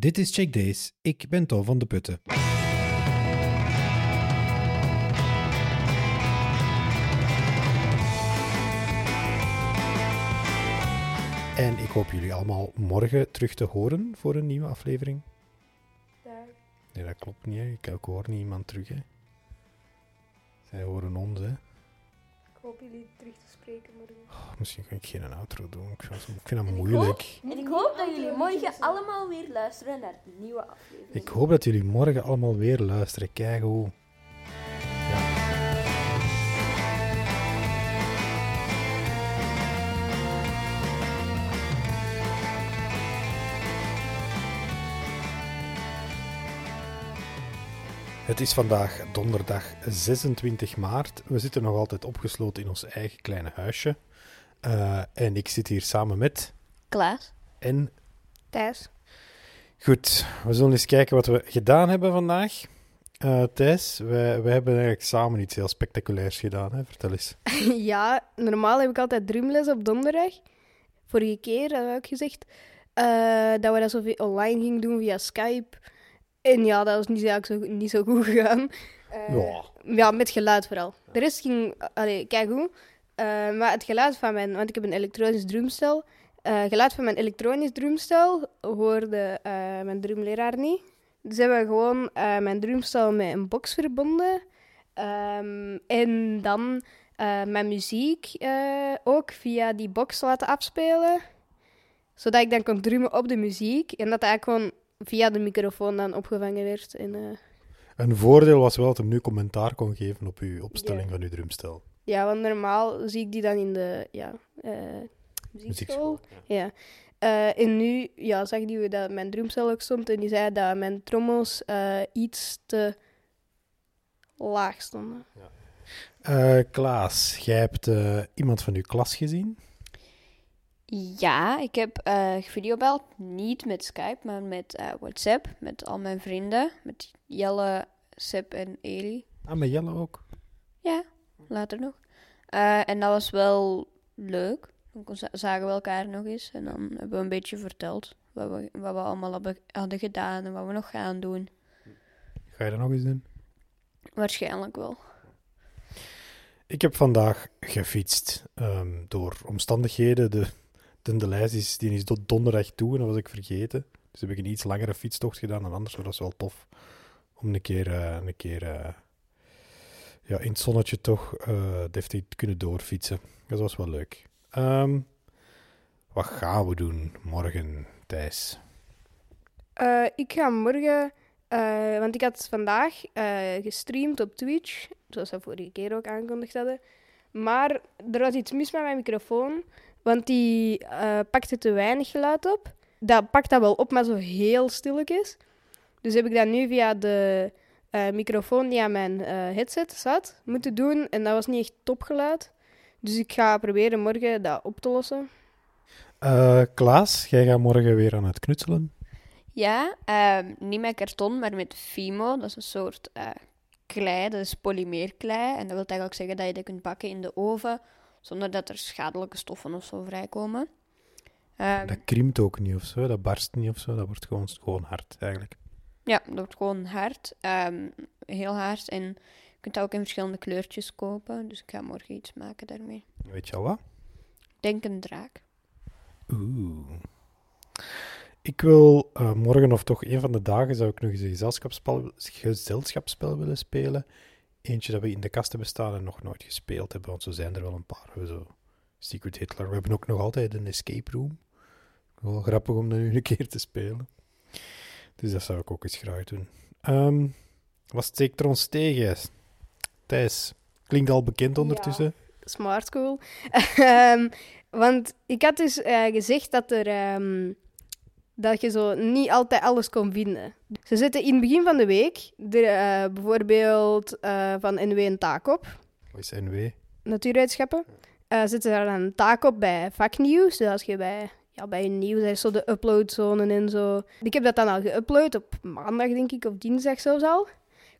Dit is Check Days. Ik ben Tom van de Putten. En ik hoop jullie allemaal morgen terug te horen voor een nieuwe aflevering. Ja. Nee, dat klopt niet. Hè. Ik, hoor niet iemand terug. Hè. Zij horen ons. Hè. Ik hoop jullie terug te spreken morgen. Oh, misschien kan ik geen outro doen. Ik vind, dat- ik vind dat En ik moeilijk. En ik hoop dat jullie morgen allemaal weer luisteren naar de nieuwe aflevering. Ik hoop dat jullie morgen allemaal weer luisteren. Kijk hoe. Het is vandaag donderdag 26 maart. We zitten nog altijd opgesloten in ons eigen kleine huisje. Eh, en ik zit hier samen met Klaas. en Thijs. Goed, we zullen eens kijken wat we gedaan hebben vandaag. Eh Thijs, wij, wij hebben eigenlijk samen iets heel spectaculairs gedaan. Hè? Vertel eens. ja, normaal heb ik altijd drumles op donderdag. Vorige keer had ik gezegd eh, dat we dat zo online gingen doen via Skype. En ja, dat was niet, eigenlijk zo, niet zo goed gegaan. Eh, Ja. Ja, met geluid vooral. De rest ging, allee, kijk goed. Eh, maar het geluid van mijn, want ik heb een elektronisch drumstel. Eh geluid van mijn elektronisch drumstel hoorde mijn drumleraar niet. Dus hebben we gewoon mijn drumstel met een box verbonden. Ehm, en dan mijn muziek ook via die box laten afspelen. Zodat ik dan kon drummen op de muziek. En dat eigenlijk gewoon via de microfoon dan opgevangen werd. En, eh, Een voordeel was wel dat hem nu commentaar kon geven op uw opstelling Ja. van uw drumstel. Ja, want normaal zie ik die dan in de ja, eh muziekschool. Ja. Eh, en nu ja, zag die dat mijn drumstel ook stond en die zei dat mijn trommels iets te laag stonden. Eh, Klaas, jij hebt iemand van uw klas gezien. Ja, ik heb eh videobeld. Niet met Skype, maar met eh, WhatsApp. Met al mijn vrienden. Met Jelle, Seb en Eli. Ah, met Jelle ook. Ja, later nog. Eh, en dat was wel leuk. Dan zagen we elkaar nog eens. En dan hebben we een beetje verteld wat we, wat we allemaal hebben, hadden gedaan en wat we nog gaan doen. Ga je dat nog eens doen? Waarschijnlijk wel. Ik heb vandaag gefietst. ehm, door omstandigheden. De, de, de lijst is, die is tot donderdag toe en dat was ik vergeten. Dus heb ik een iets langere fietstocht gedaan dan anders. Dat is wel tof. Om een keer, eh, een keer eh, ja, in het zonnetje toch eh, deftig te kunnen doorfietsen. Dat was wel leuk. Ehm, wat gaan we doen morgen, Thijs? Ik ga morgen, want ik had vandaag gestreamd op Twitch, zoals we vorige keer ook aangekondigd hadden. Maar er was iets mis met mijn microfoon, want die eh, pakte te weinig geluid op. Dat pakt dat wel op, maar zo heel stilletjes. Dus heb ik dat nu via de eh, microfoon die aan mijn eh, headset zat moeten doen. En dat was niet echt topgeluid. Dus ik ga proberen morgen dat op te lossen. Eh, Klaas, jij gaat morgen weer aan het knutselen. Ja, ehm, niet met karton, maar met Fimo. Dat is een soort eh, klei, dat is polymeerklei. En dat wil eigenlijk zeggen dat je dat kunt bakken in de oven, zonder dat er schadelijke stoffen of zo vrijkomen. Ehm, Dat krimpt ook niet of zo, dat barst niet of zo. Dat wordt gewoon, gewoon hard eigenlijk. Ja, dat wordt gewoon hard. ehm, heel hard. En je kunt dat ook in verschillende kleurtjes kopen. Dus ik ga morgen iets maken daarmee. Weet je al wat? Denk een draak. Oeh. Ik wil eh, morgen of toch een van de dagen zou ik nog eens een gezelschapsspel, gezelschapsspel willen spelen. Eentje dat we in de kast hebben staan en nog nooit gespeeld hebben, want zo zijn er wel een paar. We zo Secret Hitler. We hebben ook nog altijd een escape room. Wel grappig om dat nu een keer te spelen. Dus dat zou ik ook eens graag doen. Ehm, wat steekt er ons tegen? Thijs, klinkt al bekend ondertussen. Smart school. Ehm, want ik had dus eh, gezegd dat, er, ehm, dat je zo niet altijd alles kon vinden. Ze zetten in het begin van de week er, eh, bijvoorbeeld eh, van NW een taak op, Wat is NW? natuurwetenschappen. Zetten ze daar dan een taak op bij vaknieuws. Dus als je bij, ja, bij een nieuws is zo de uploadzone en zo. Ik heb dat dan al geüpload op maandag, denk ik, of dinsdag zelfs al.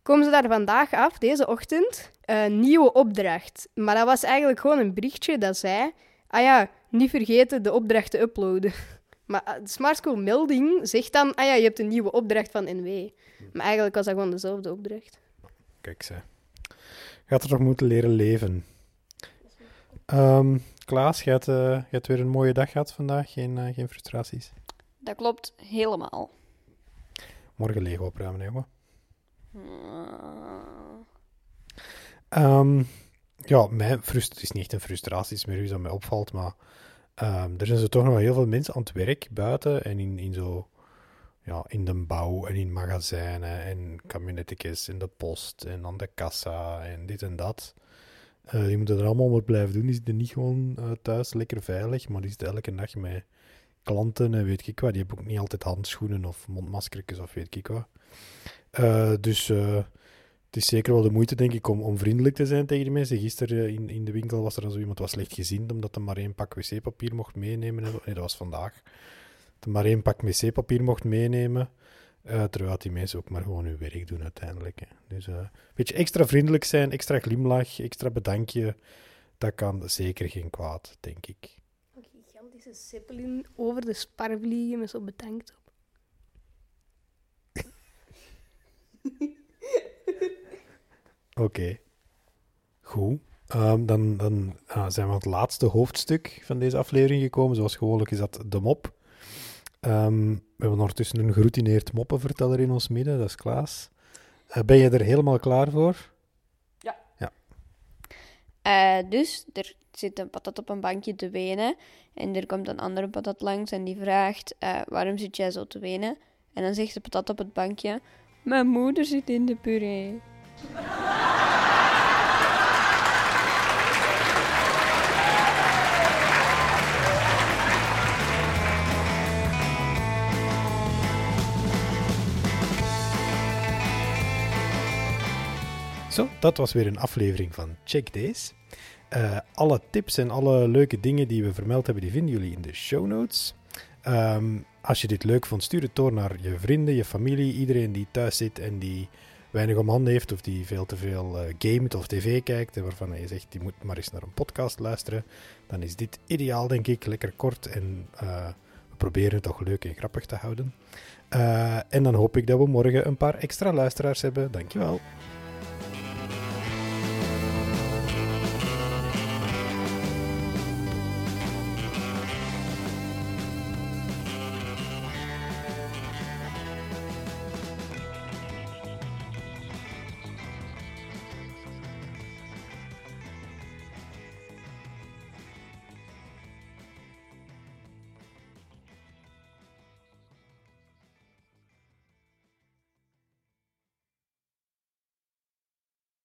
Komen ze daar vandaag af, deze ochtend, een nieuwe opdracht. Maar dat was eigenlijk gewoon een berichtje dat zei... Ah ja, niet vergeten de opdracht te uploaden. Maar eh, de Smart School melding zegt dan, ah ja, je hebt een nieuwe opdracht van NW. Maar eigenlijk was dat gewoon dezelfde opdracht. Kijk, ze. Gaat er toch moeten leren leven. Ehm, Klaas, je hebt, eh, je hebt weer een mooie dag gehad vandaag. Geen, eh, geen frustraties. Dat klopt helemaal. Morgen Lego opruimen, hè, jongen. Uh, Ehm, ja, mijn frust het is niet echt een frustratie, het is meer iets dat mij opvalt, maar ehm, er zijn zo toch nog heel veel mensen aan het werk buiten en in, in zo, ja, in de bouw en in magazijnen en kabinetjes in de post en aan de kassa en dit en dat. Eh, die moeten er allemaal wat blijven doen. Die zitten niet gewoon eh, thuis lekker veilig, maar die zitten elke dag met klanten en weet ik wat. Die hebben ook niet altijd handschoenen of mondmaskertjes of weet ik wat. Eh, dus het is zeker wel de moeite, denk ik, om, om vriendelijk te zijn tegen die mensen. Gisteren eh, in, in de winkel was er dan zo iemand wat slecht gezien, omdat hij maar één pak wc-papier mocht meenemen. Nee, dat was vandaag. Dat hij maar één pak wc-papier mocht meenemen. eh, terwijl die mensen ook maar gewoon hun werk doen uiteindelijk. Hè. Dus eh, een beetje extra vriendelijk zijn, extra glimlach, extra bedankje. Dat kan zeker geen kwaad, denk ik. Een gigantische zeppelin over de spar vliegen met zo bedankt op. Oké. Goed. Ehm, dan dan ah, zijn we aan het laatste hoofdstuk van deze aflevering gekomen. Zoals gewoonlijk is dat de mop. Ehm, we hebben ondertussen een geroutineerd moppenverteller in ons midden, dat is Klaas. Eh, ben je er helemaal klaar voor? Eh, dus er zit een patat op een bankje te wenen. En er komt een andere patat langs en die vraagt: eh, Waarom zit jij zo te wenen? En dan zegt de patat op het bankje: Mijn moeder zit in de puree. Zo, dat was weer een aflevering van Check Days. Eh, alle tips en alle leuke dingen die we vermeld hebben, die vinden jullie in de show notes. Ehm, als je dit leuk vond, stuur het door naar je vrienden, je familie, iedereen die thuis zit en die weinig om handen heeft of die veel te veel eh, gamet of tv kijkt en waarvan je zegt, die moet maar eens naar een podcast luisteren. Dan is dit ideaal, denk ik. Lekker kort en eh, we proberen het toch leuk en grappig te houden. Eh, en dan hoop ik dat we morgen een paar extra luisteraars hebben. Dankjewel.